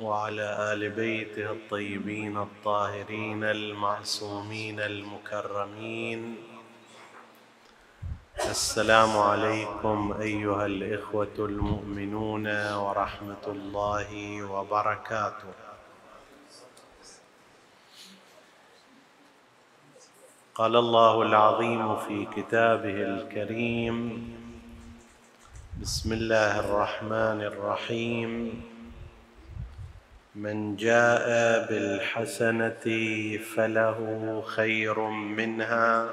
وعلى آل بيته الطيبين الطاهرين المعصومين المكرمين. السلام عليكم أيها الإخوة المؤمنون ورحمة الله وبركاته. قال الله العظيم في كتابه الكريم بسم الله الرحمن الرحيم. من جاء بالحسنة فله خير منها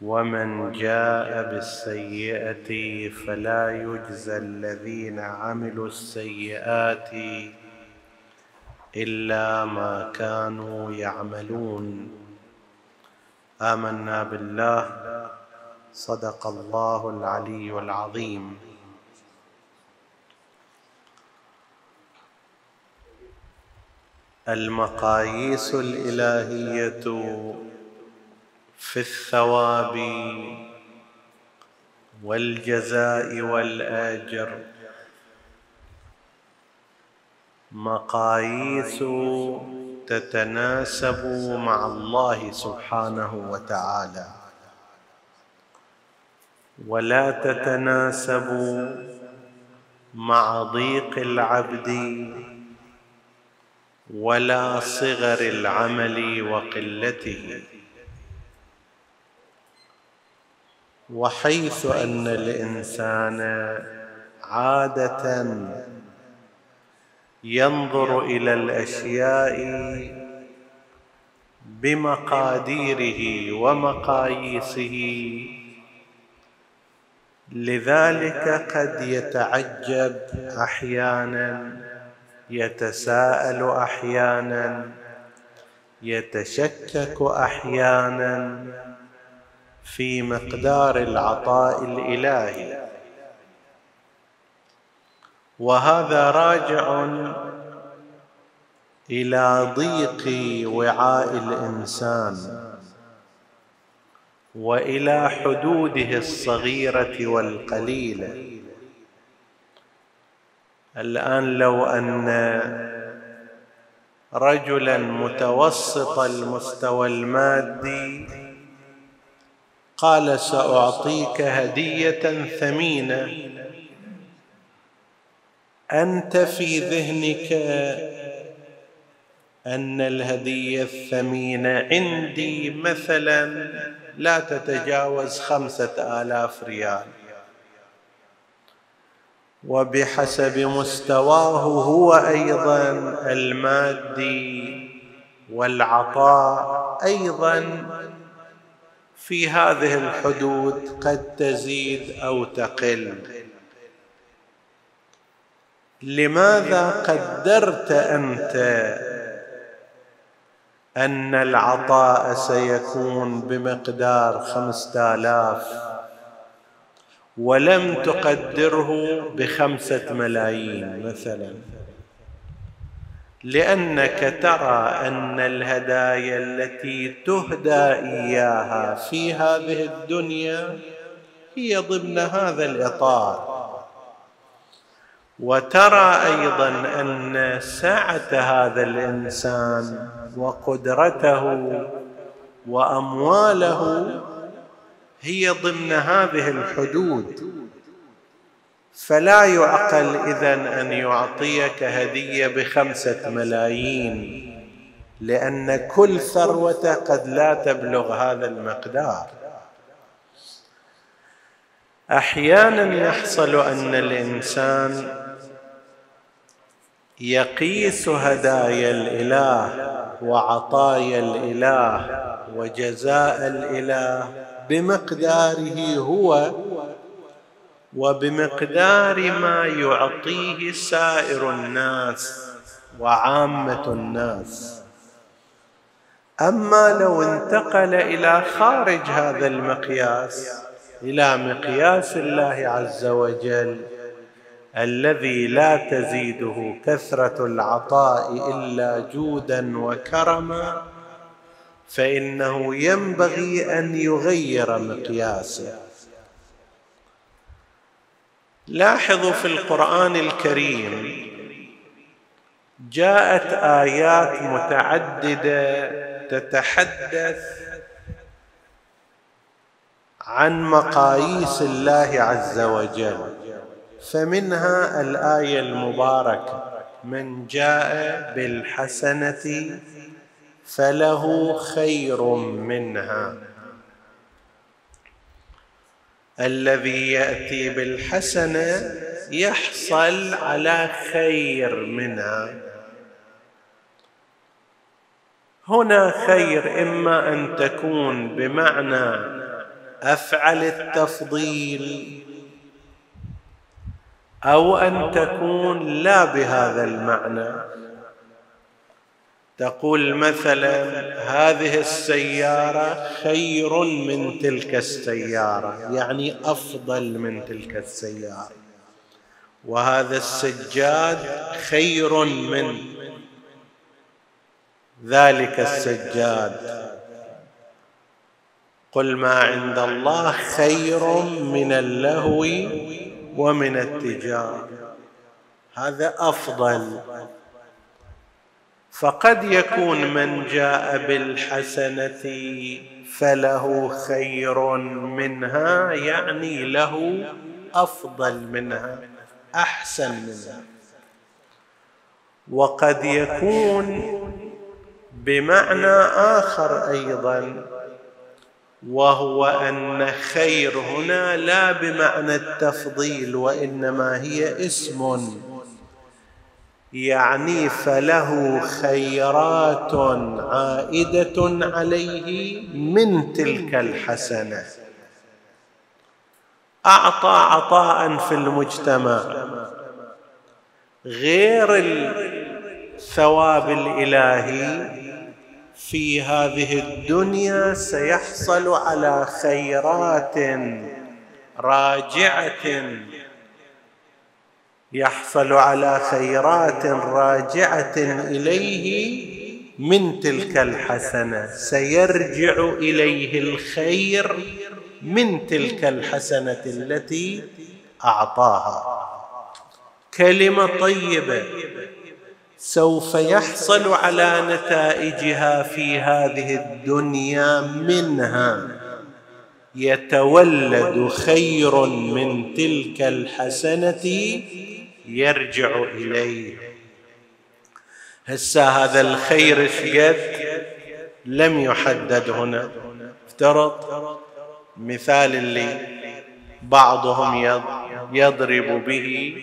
ومن جاء بالسيئة فلا يجزى الذين عملوا السيئات إلا ما كانوا يعملون. آمنا بالله صدق الله العلي العظيم. المقاييس الإلهية في الثواب والجزاء والآجر. مقاييس تتناسب مع الله سبحانه وتعالى. ولا تتناسب مع ضيق العبد ولا صغر العمل وقلته. وحيث أن الإنسان عادة ينظر إلى الأشياء بمقاديره ومقاييسه لذلك قد يتعجب أحيانا يتساءل أحيانا يتشكك أحيانا في مقدار العطاء الإلهي. وهذا راجع إلى ضيق وعاء الإنسان وإلى حدوده الصغيرة والقليلة. الآن لو أن رجلا متوسط المستوى المادي قال سأعطيك هدية ثمينة. أنت في ذهنك أن الهدية الثمينة عندي مثلا لا تتجاوز خمسة آلاف ريال. وبحسب مستواه هو أيضا المادي والعطاء أيضا في هذه الحدود قد تزيد أو تقل. لماذا قدرت أنت أن العطاء سيكون بمقدار خمسة آلاف ولم تقدره بخمسة ملايين مثلا. لأنك ترى أن الهدايا التي تهدى إياها في هذه الدنيا هي ضمن هذا الإطار. وترى أيضا أن سعه هذا الإنسان وقدرته وأمواله هي ضمن هذه الحدود. فلا يعقل اذن أن يعطيك هدية بخمسة ملايين لأن كل ثروته قد لا تبلغ هذا المقدار. أحيانا يحصل أن الإنسان يقيس هدايا الإله وعطايا الإله وجزاء الإله بمقداره هو وبمقدار ما يعطيه سائر الناس وعامة الناس. أما لو انتقل إلى خارج هذا المقياس إلى مقياس الله عز وجل الذي لا تزيده كثرة العطاء إلا جودا وكرما فإنه ينبغي أن يغير مقياسه. لاحظوا في القرآن الكريم جاءت آيات متعددة تتحدث عن مقاييس الله عز وجل فمنها الآية المباركة من جاء بالحسنة فله خير منها. الذي يأتي بالحسنة يحصل على خير منها. هنا خير إما أن تكون بمعنى أفعل التفضيل أو أن تكون لا بهذا المعنى. تقول مثلا هذه السيارة خير من تلك السيارة يعني أفضل من تلك السيارة. وهذا السجاد خير من ذلك السجاد. قل ما عند الله خير من اللهو ومن التجارة. هذا أفضل. فقد يكون من جاء بالحسنة فله خير منها يعني له أفضل منها أحسن منها. وقد يكون بمعنى آخر أيضا وهو أن خير هنا لا بمعنى التفضيل وإنما هي اسم. يعني فله خيرات عائدة عليه من تلك الحسنة. أعطى عطاء في المجتمع غير الثواب الإلهي في هذه الدنيا سيحصل على خيرات راجعة يحصل على خيرات راجعة إليه من تلك الحسنة سيرجع إليه الخير من تلك الحسنة التي أعطاها. كلمة طيبة سوف يحصل على نتائجها في هذه الدنيا منها. يتولد خير من تلك الحسنة يرجع إليه. هسه هذا الخير شقد لم يحدد هنا. افترض مثال اللي بعضهم يضرب به.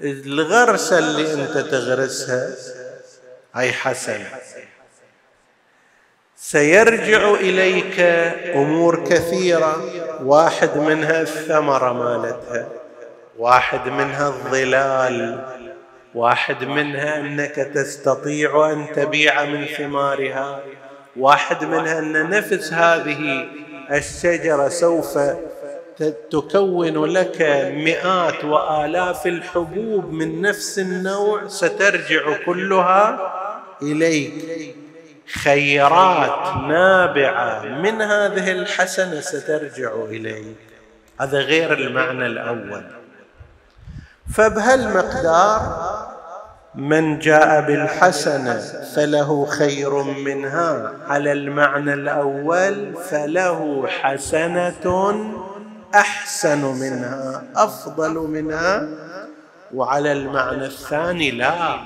الغرسة اللي أنت تغرسها هي حسنة سيرجع إليك أمور كثيرة. واحد منها الثمرة مالتها. واحد منها الظلال واحد منها أنك تستطيع أن تبيع من ثمارها واحد منها أن نفس هذه الشجرة سوف تكون لك مئات وآلاف الحبوب من نفس النوع سترجع كلها إليك. خيرات نابعة من هذه الحسنة سترجع إليك. هذا غير المعنى الأول. فبهالمقدار من جاء بالحسنة فله خير منها. على المعنى الأول فله حسنة أحسن منها أفضل منها. وعلى المعنى الثاني لا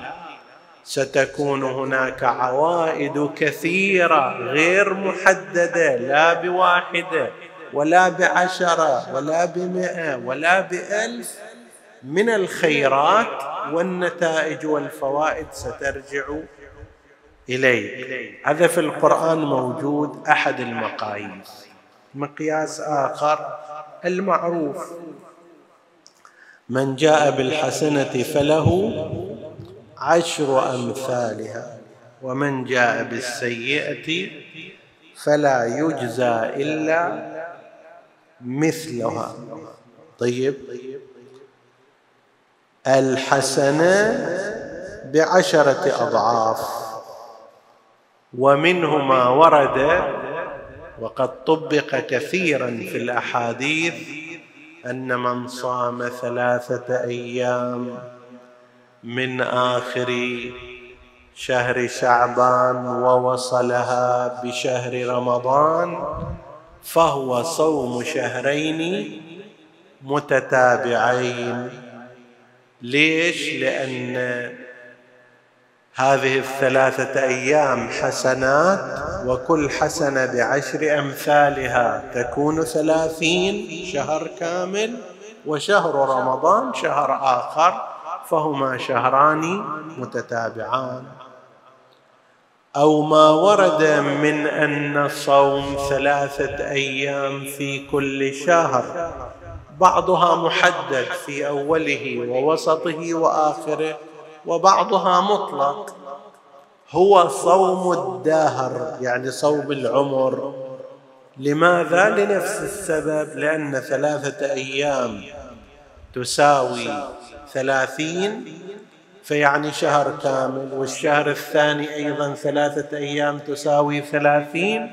ستكون هناك عوائد كثيرة غير محددة لا بواحدة ولا بعشرة ولا بمئة ولا بألف. من الخيرات والنتائج والفوائد سترجع إليك. هذا في القرآن موجود أحد المقاييس. مقياس آخر المعروف. من جاء بالحسنة فله عشر أمثالها ومن جاء بالسيئة فلا يجزى إلا مثلها. طيب. الحسنة بعشرة أضعاف. ومنه ما ورد وقد طبق كثيرا في الأحاديث أن من صام ثلاثة أيام من آخر شهر شعبان ووصلها بشهر رمضان فهو صوم شهرين متتابعين. ليش؟ لأن هذه الثلاثة أيام حسنات وكل حسنة بعشر أمثالها. تكون ثلاثين شهر كامل وشهر رمضان شهر آخر فهما شهران متتابعان. أو ما ورد من أن صوم ثلاثة أيام في كل شهر. بعضها محدد في أوله ووسطه وآخره وبعضها مطلق. هو صوم الدهر يعني صوم العمر. لماذا؟ لنفس السبب لأن ثلاثة أيام تساوي ثلاثين فيعني شهر كامل. والشهر الثاني أيضا ثلاثة أيام تساوي ثلاثين.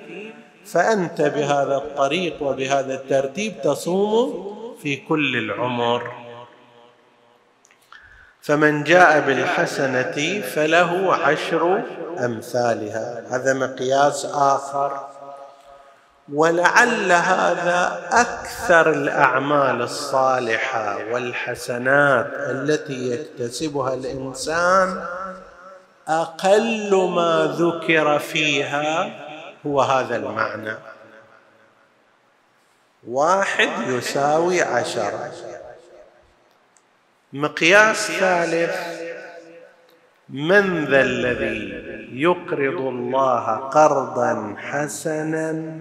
فأنت بهذا الطريق وبهذا الترتيب تصوم في كل العمر. فمن جاء بالحسنة فله عشر أمثالها. هذا مقياس آخر. ولعل هذا أكثر الأعمال الصالحة والحسنات التي يكتسبها الإنسان أقل ما ذكر فيها هو هذا المعنى. واحد يساوي عشره مقياس ثالث من ذا الذي يقرض الله قرضا حسنا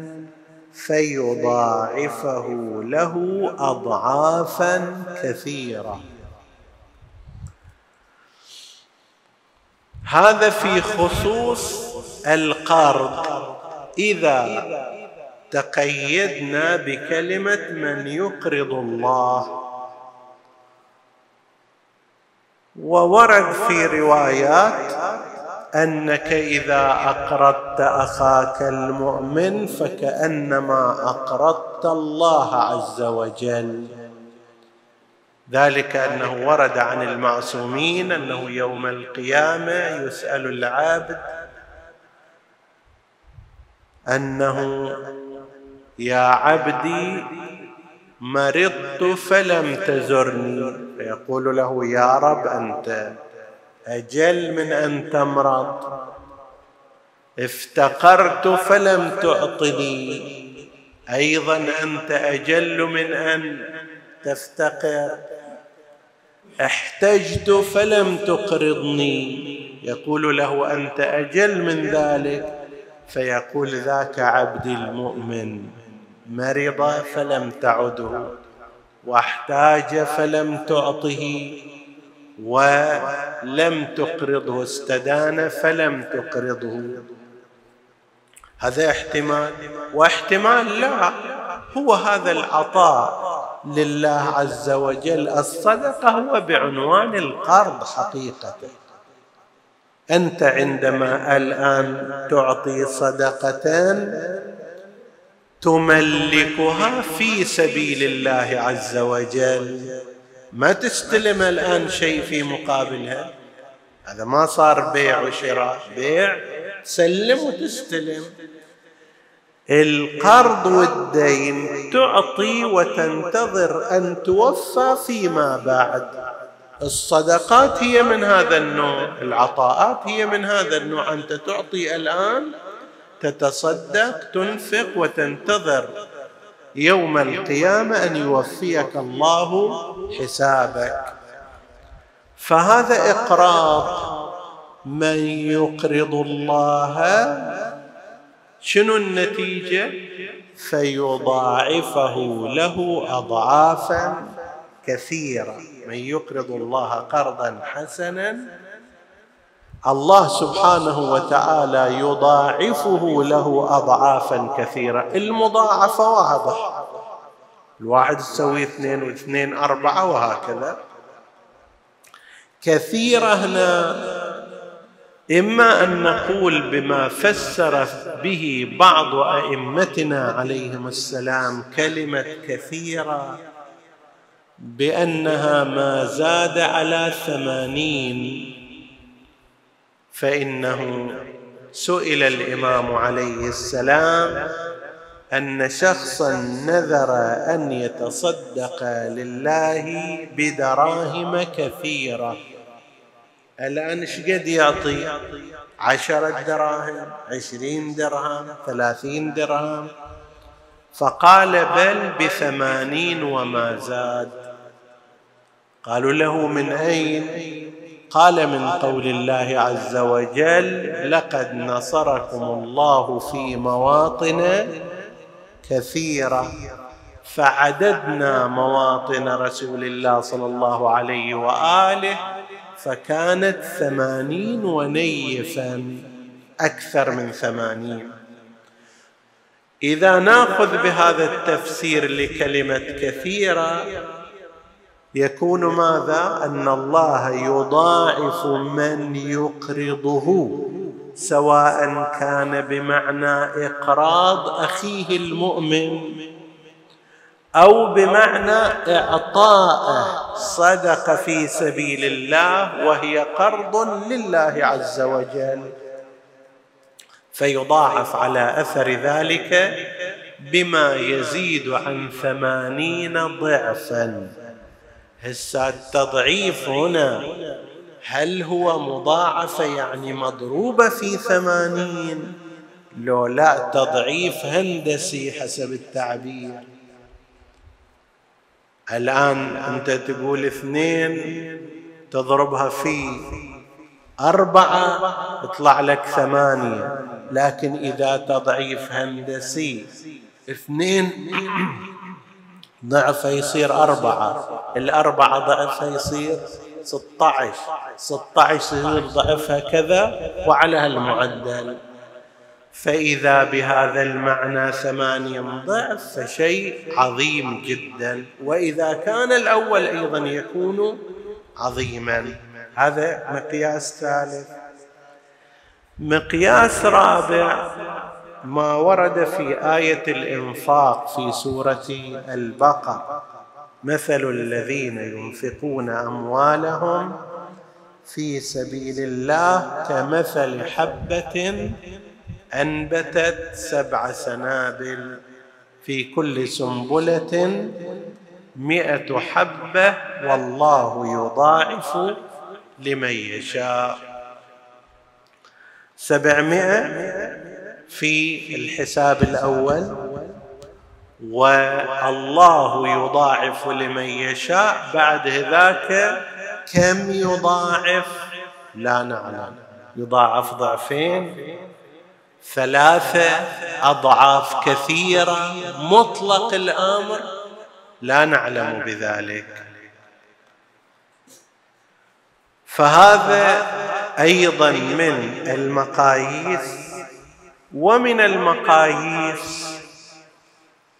فيضاعفه له اضعافا كثيرة. هذا في خصوص القرض. إذا تقيدنا بكلمة من يقرض الله. وورد في روايات أنك إذا أقرضت أخاك المؤمن فكأنما أقرضت الله عز وجل. ذلك أنه ورد عن المعصومين أنه يوم القيامة يسأل العابد أنه يا عبدي مرضت فلم تزرني. فيقول له يا رب أنت أجل من أن تمرض. افتقرت فلم تعطني. أيضا أنت أجل من أن تفتقر. احتجت فلم تقرضني. يقول له أنت أجل من ذلك. فيقول ذاك عبدي المؤمن. مرض فلم تعده واحتاج فلم تعطه ولم تقرضه استدان فلم تقرضه. هذا احتمال واحتمال لا هو هذا العطاء لله عز وجل. الصدقة هو بعنوان القرض حقيقة. أنت عندما الآن تعطي صدقة تملكها في سبيل الله عز وجل. ما تستلم الآن شيء في مقابلها؟ هذا ما صار بيع وشراء. بيع تسلم وتستلم. القرض والدين تعطي وتنتظر أن توفى فيما بعد. الصدقات هي من هذا النوع العطاءات هي من هذا النوع. أنت تعطي الآن تتصدق تنفق وتنتظر. يوم القيامة أن يوفيك الله حسابك. فهذا اقراض من يقرض الله؟ شنو النتيجة؟ فيضاعفه له اضعافا كثيرة. من يقرض الله قرضا حسنا الله سبحانه وتعالى يضاعفه له اضعافا كثيرة. المضاعفه واضح. الواحد تسوي اثنين واثنين أربعة وهكذا. كثيرة هنا. إما أن نقول بما فسر به بعض أئمتنا عليهم السلام كلمة كثيرة بأنها ما زاد على ثمانين فإنه سئل الإمام عليه السلام أن شخصا نذر أن يتصدق لله بدراهم كثيرة. الآن إيش قد يعطي؟ عشره دراهم عشرين درهم ثلاثين درهم. فقال بل بثمانين وما زاد. قالوا له من أين؟ قال من قول الله عز وجل لقد نصركم الله في مواطن كثيرة فعددنا مواطن رسول الله صلى الله عليه وآله فكانت ثمانين ونيفا أكثر من ثمانين. إذا ناخذ بهذا التفسير لكلمة كثيرة يكون ماذا؟ أن الله يضاعف من يقرضه سواء كان بمعنى إقراض أخيه المؤمن أو بمعنى اعطاءه صدق في سبيل الله وهي قرض لله عز وجل. فيضاعف على أثر ذلك بما يزيد عن ثمانين ضعفا. هسه التضعيف هنا هل هو مضاعفة يعني مضروبة في ثمانين؟ لو لا تضعيف هندسي حسب التعبير. الآن أنت تقول اثنين تضربها في أربعة يطلع لك ثمانية. لكن إذا تضعيف هندسي اثنين ضعفه يصير أربعة. الأربعة ضعفها يصير ستة عشر ستة عشر يصير ضعفها كذا وعلى هالمعدل فإذا بهذا المعنى ثمانية ضعف فشيء عظيم جدا. وإذا كان الأول أيضا يكون عظيما. هذا مقياس ثالث. مقياس رابع. ما ورد في آية الإنفاق في سورة البقرة. مثل الذين ينفقون أموالهم في سبيل الله كمثل حبة أنبتت سبع سنابل في كل سنبلة مئة حبة والله يضاعف لمن يشاء. سبعمائة في الحساب الأول والله يضاعف لمن يشاء بعد ذاك كم يضاعف؟ لا نعلم. يضاعف ضعفين ثلاثة أضعاف كثيرة مطلق الأمر. لا نعلم بذلك. فهذا أيضا من المقاييس. ومن المقاييس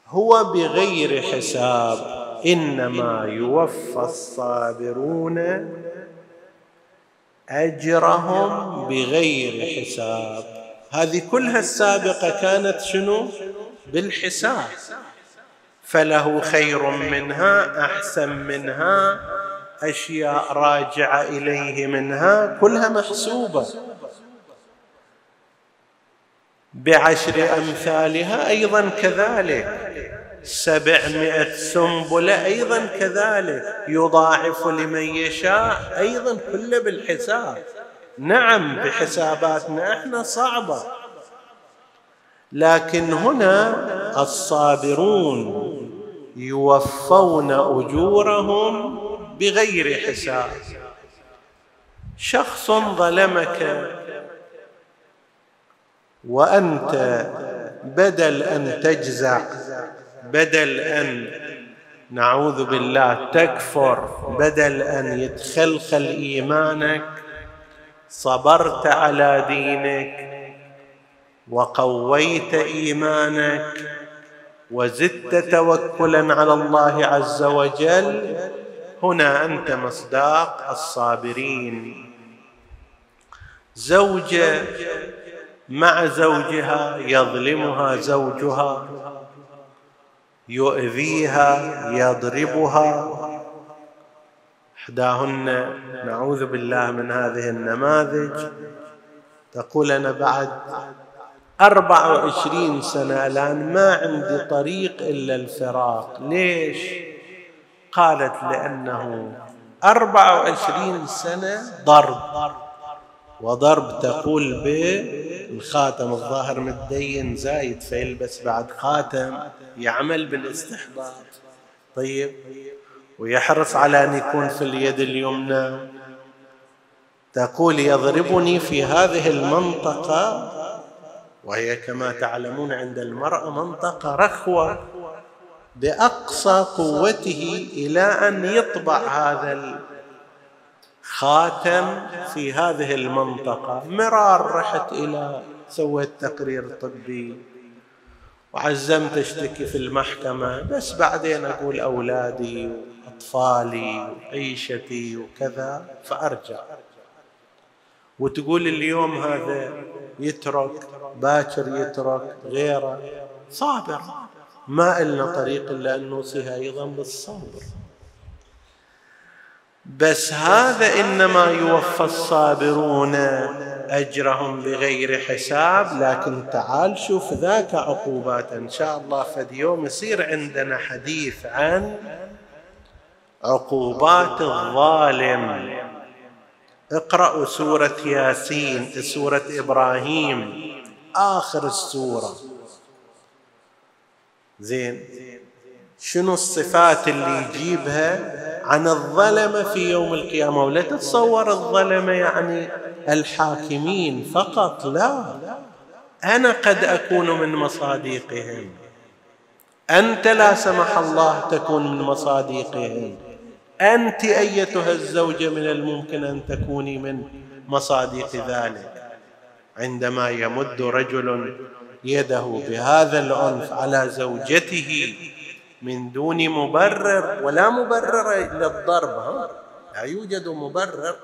هو بغير حساب إنما يوفى الصابرون أجرهم بغير حساب. هذه كلها السابقة كانت شنو؟ بالحساب. فله خير منها أحسن منها أشياء راجعة إليه منها كلها محسوبة. بعشر أمثالها أيضا كذلك. سبعمائة سنبلة أيضا كذلك. يضاعف لمن يشاء أيضا كله بالحساب. نعم بحساباتنا إحنا صعبة. لكن هنا الصابرون يوفون أجورهم بغير حساب. شخص ظلمك وأنت بدل أن تجزع بدل أن نعوذ بالله تكفر بدل أن يتخلخل إيمانك صبرت على دينك وقويت إيمانك وزدت توكلا على الله عز وجل هنا أنت مصداق الصابرين. زوجة مع زوجها يظلمها زوجها يؤذيها يضربها. إحداهن نعوذ بالله من هذه النماذج. تقول أنا بعد أربع وعشرين سنة الآن ما عندي طريق إلا الفراق. ليش؟ قالت أربع وعشرين سنة ضرب. وضرب تقول بالخاتم الظاهر متدين زايد فيلبس بعد خاتم يعمل بالاستحضار طيب ويحرص على أن يكون في اليد اليمنى. تقول يضربني في هذه المنطقة وهي كما تعلمون عند المرأة منطقة رخوة بأقصى قوته إلى أن يطبع هذا الخاتم في هذه المنطقة. مرار رحت إلى سويت تقرير طبي وعزمت اشتكي في المحكمة. بس بعدين أقول أولادي وأطفالي وعيشتي وكذا فأرجع. وتقول اليوم هذا يترك باكر يترك غيره. صابر. ما إلنا طريق إلا أن نوصيها أيضا بالصبر. بس هذا إنما يوفى الصابرون أجرهم بغير حساب. لكن تعال شوف ذاك عقوبات. إن شاء الله فد يوم يصير عندنا حديث عن عقوبات الظالم. اقرأوا سورة ياسين سورة إبراهيم آخر السورة. زين. شنو الصفات اللي يجيبها عن الظلمة في يوم القيامة؟ ولا تتصور الظلمة يعني الحاكمين فقط؟ لا. أنا قد أكون من مصاديقهم أنت لا سمح الله تكون من مصاديقهم أنت أيتها الزوجة من الممكن أن تكوني من مصاديق ذلك. عندما يمد رجل يده بهذا العنف على زوجته من دون مبرر ولا مبرر للضرب لا يوجد مبرر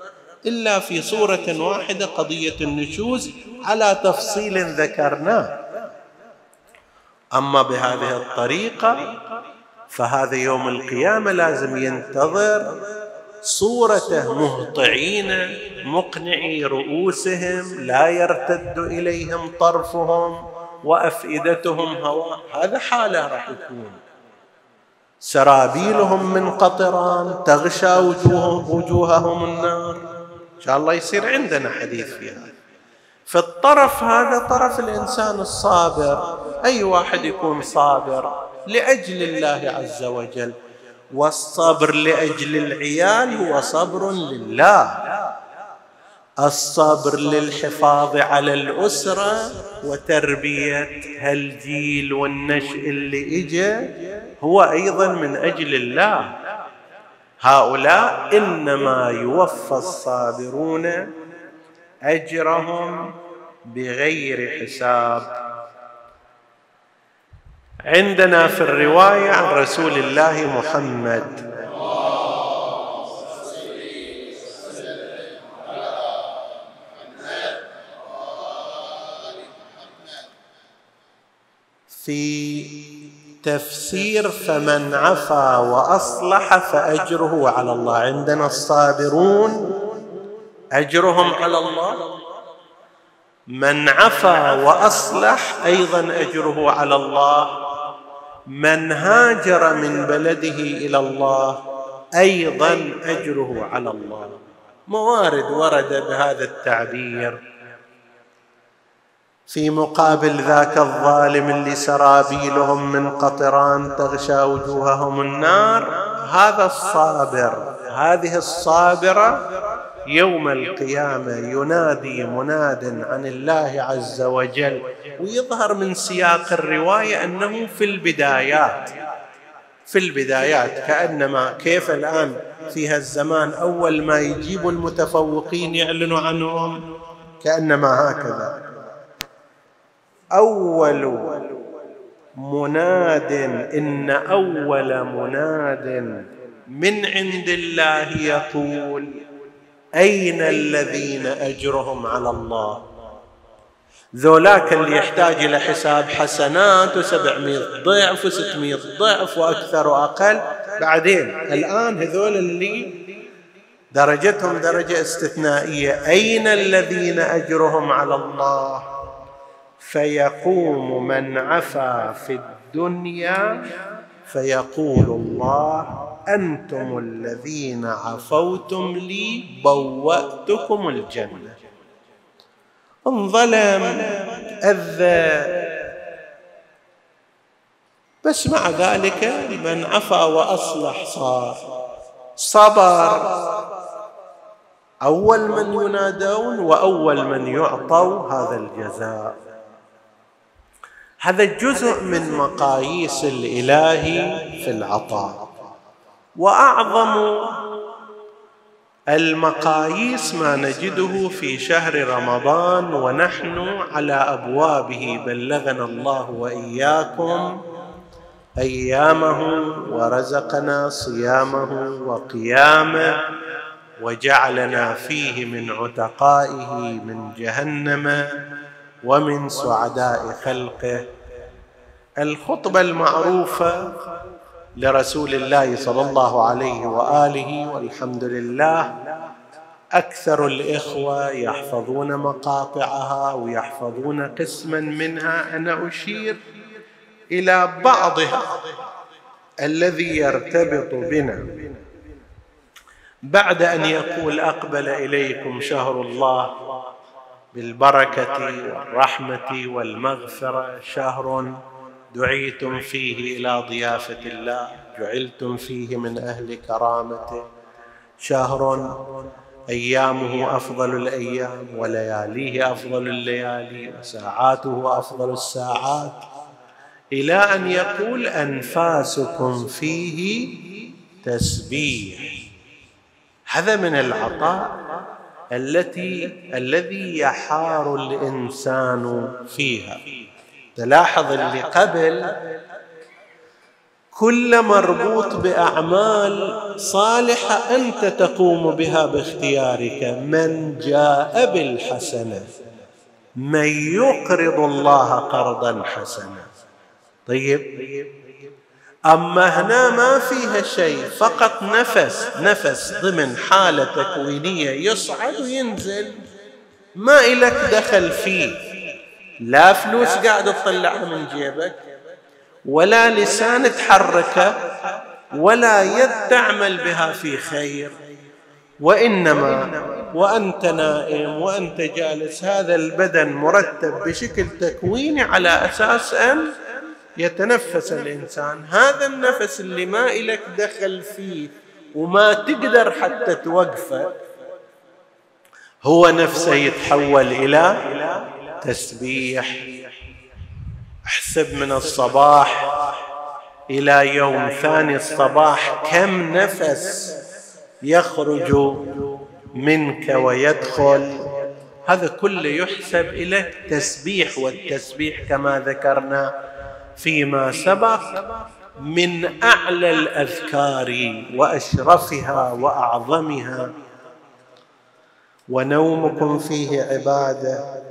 إلا في صورة واحدة قضية النشوز على تفصيل ذكرناه. أما بهذه الطريقة فهذا يوم القيامة لازم ينتظر صورته مهطعين مقنعي رؤوسهم لا يرتد إليهم طرفهم وأفئدتهم هواء هذا حالة راح يكون. سرابيلهم من قطران تغشى وجوههم وجوههم النار. إن شاء الله يصير عندنا حديث في هذا في الطرف هذا طرف الإنسان الصابر. أي واحد يكون صابر؟ لأجل الله عز وجل. والصبر لأجل العيال هو صبر لله. الصبر للحفاظ على الأسرة وتربية هالجيل والنشء اللي اجى هو أيضا من أجل الله. هؤلاء إنما يوفى الصابرون أجرهم بغير حساب. عندنا في الرواية عن رسول الله محمد في تفسير فمن عفا وأصلح فأجره على الله. عندنا الصابرون أجرهم على الله. من عفا وأصلح أيضا أجره على الله. من هاجر من بلده إلى الله أيضا أجره على الله. موارد ورد بهذا التعبير. في مقابل ذاك الظالم اللي سرابيلهم من قطران تغشى وجوههم النار هذا الصابر هذه الصابرة يوم القيامة ينادي مناد عن الله عز وجل ويظهر من سياق الرواية أنه في البدايات في البدايات كأنما كيف الآن في هالزمان أول ما يجيبوا المتفوقين يعلنوا عنهم؟ كأنما هكذا. أول مناد إن أول مناد من عند الله يقول أين الذين أجرهم على الله؟ ذولاك اللي يحتاج إلى حساب حسنات وسبعمائة ضعف وستمائة ضعف وأكثر وأقل. بعدين الآن هذول اللي درجتهم درجة استثنائية. أين الذين أجرهم على الله؟ فيقوم من عفا في الدنيا فيقول الله أنتم الذين عفوتم لي بوأتكم الجنة. انظلم أذى. بس مع ذلك من عفا وأصلح صار. صبر. أول من ينادون وأول من يعطوا هذا الجزاء. هذا جزء من مقاييس الاله في العطاء. وأعظم المقاييس ما نجده في شهر رمضان ونحن على أبوابه بلغنا الله وإياكم أيامه ورزقنا صيامه وقيامه وجعلنا فيه من عتقائه من جهنم. ومن سعداء خلقه. الخطبة المعروفة لرسول الله صلى الله عليه وآله والحمد لله. أكثر الإخوة يحفظون مقاطعها ويحفظون قسما منها. أنا أشير إلى بعضها الذي يرتبط بنا. بعد أن يقول أقبل إليكم شهر الله بالبركة والرحمة والمغفرة شهر دعيتم فيه إلى ضيافة الله جعلتم فيه من أهل كرامته. شهر أيامه أفضل الأيام ولياليه أفضل الليالي وساعاته أفضل الساعات. إلى أن يقول أنفاسكم فيه تسبيح. هذا من العطاء التي الذي يحار الإنسان فيها. تلاحظ اللي قبل كل مربوط بأعمال صالحة أنت تقوم بها باختيارك. من جاء بالحسنة من يقرض الله قرضا حسنا. طيب أما هنا ما فيها شيء فقط نفس نفس ضمن حالة تكوينية يصعد وينزل. ما إلك دخل فيه. لا فلوس قاعد تطلعها من جيبك ولا لسان تحركه ولا يد تعمل بها في خير. وإنما وأنت نائم وأنت جالس هذا البدن مرتب بشكل تكويني على أساس أن يتنفس الإنسان. هذا النفس اللي ما إلك دخل فيه وما تقدر حتى توقفه هو نفسه يتحول إلى تسبيح. أحسب من الصباح إلى يوم ثاني الصباح كم نفس يخرج منك ويدخل. هذا كله يحسب إلى تسبيح والتسبيح كما ذكرنا فيما سبق من أعلى الأذكار وأشرفها وأعظمها. ونومكم فيه عبادة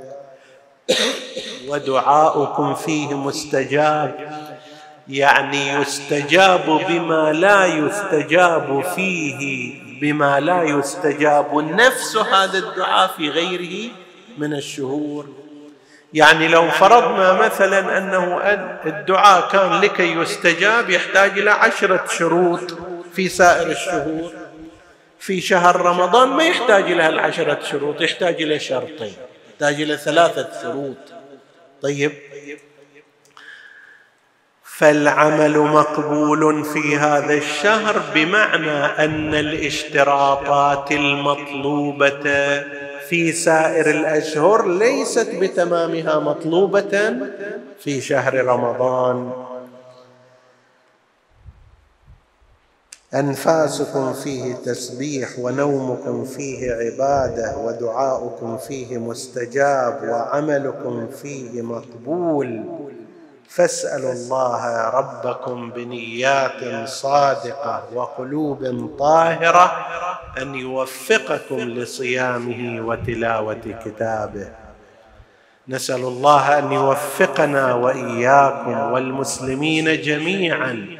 ودعاؤكم فيه مستجاب. يعني يستجاب بما لا يستجاب فيه بما لا يستجاب نفس هذا الدعاء في غيره من الشهور. يعني لو فرضنا مثلا أنه الدعاء كان لكي يستجاب يحتاج إلى عشرة شروط في سائر الشهور. في شهر رمضان ما يحتاج إلى العشره شروط يحتاج إلى شرطين يحتاج إلى ثلاثة شروط. طيب. فالعمل مقبول في هذا الشهر بمعنى أن الاشتراطات المطلوبة في سائر الأشهر ليست بتمامها مطلوبة في شهر رمضان. أنفاسكم فيه تسبيح ونومكم فيه عبادة ودعاؤكم فيه مستجاب وعملكم فيه مقبول. فاسألوا الله ربكم بنيات صادقة وقلوب طاهرة أن يوفقكم لصيامه وتلاوة كتابه. نسأل الله أن يوفقنا وإياكم والمسلمين جميعا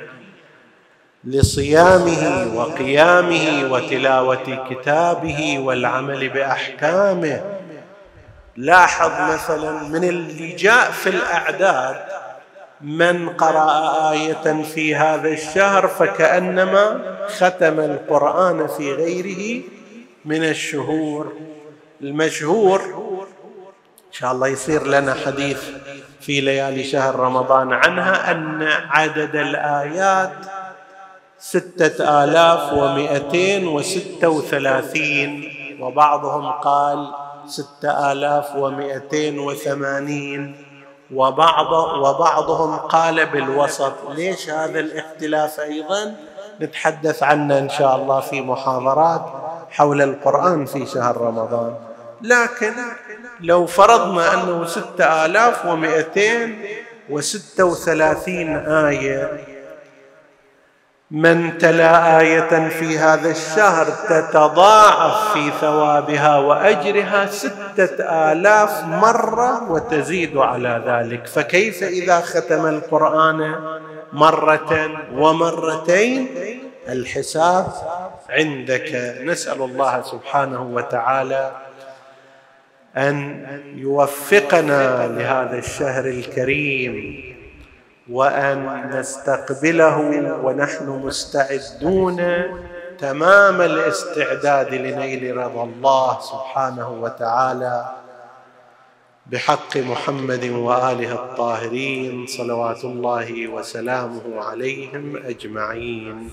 لصيامه وقيامه وتلاوة كتابه والعمل بأحكامه. لاحظ مثلا من اللي جاء في الأعداد من قرأ آية في هذا الشهر فكأنما ختم القرآن في غيره من الشهور. المشهور إن شاء الله يصير لنا حديث في ليالي شهر رمضان عنها أن عدد الآيات ستة آلاف ومئتين وستة وثلاثين وبعضهم قال ستة آلاف ومئتين وثمانين. وبعض وبعضهم قال بالوسط ليش هذا الاختلاف أيضا؟ نتحدث عنه إن شاء الله في محاضرات حول القرآن في شهر رمضان. لكن لو فرضنا أنه ستة آلاف ومئتين وستة وثلاثين آية من تلا آية في هذا الشهر تتضاعف في ثوابها وأجرها ستة آلاف مرة وتزيد على ذلك. فكيف إذا ختم القرآن مرة ومرتين؟ الحساب عندك. نسأل الله سبحانه وتعالى أن يوفقنا لهذا الشهر الكريم. وأن نستقبله ونحن مستعدون تمام الاستعداد لنيل رضا الله سبحانه وتعالى بحق محمد وآله الطاهرين صلوات الله وسلامه عليهم أجمعين.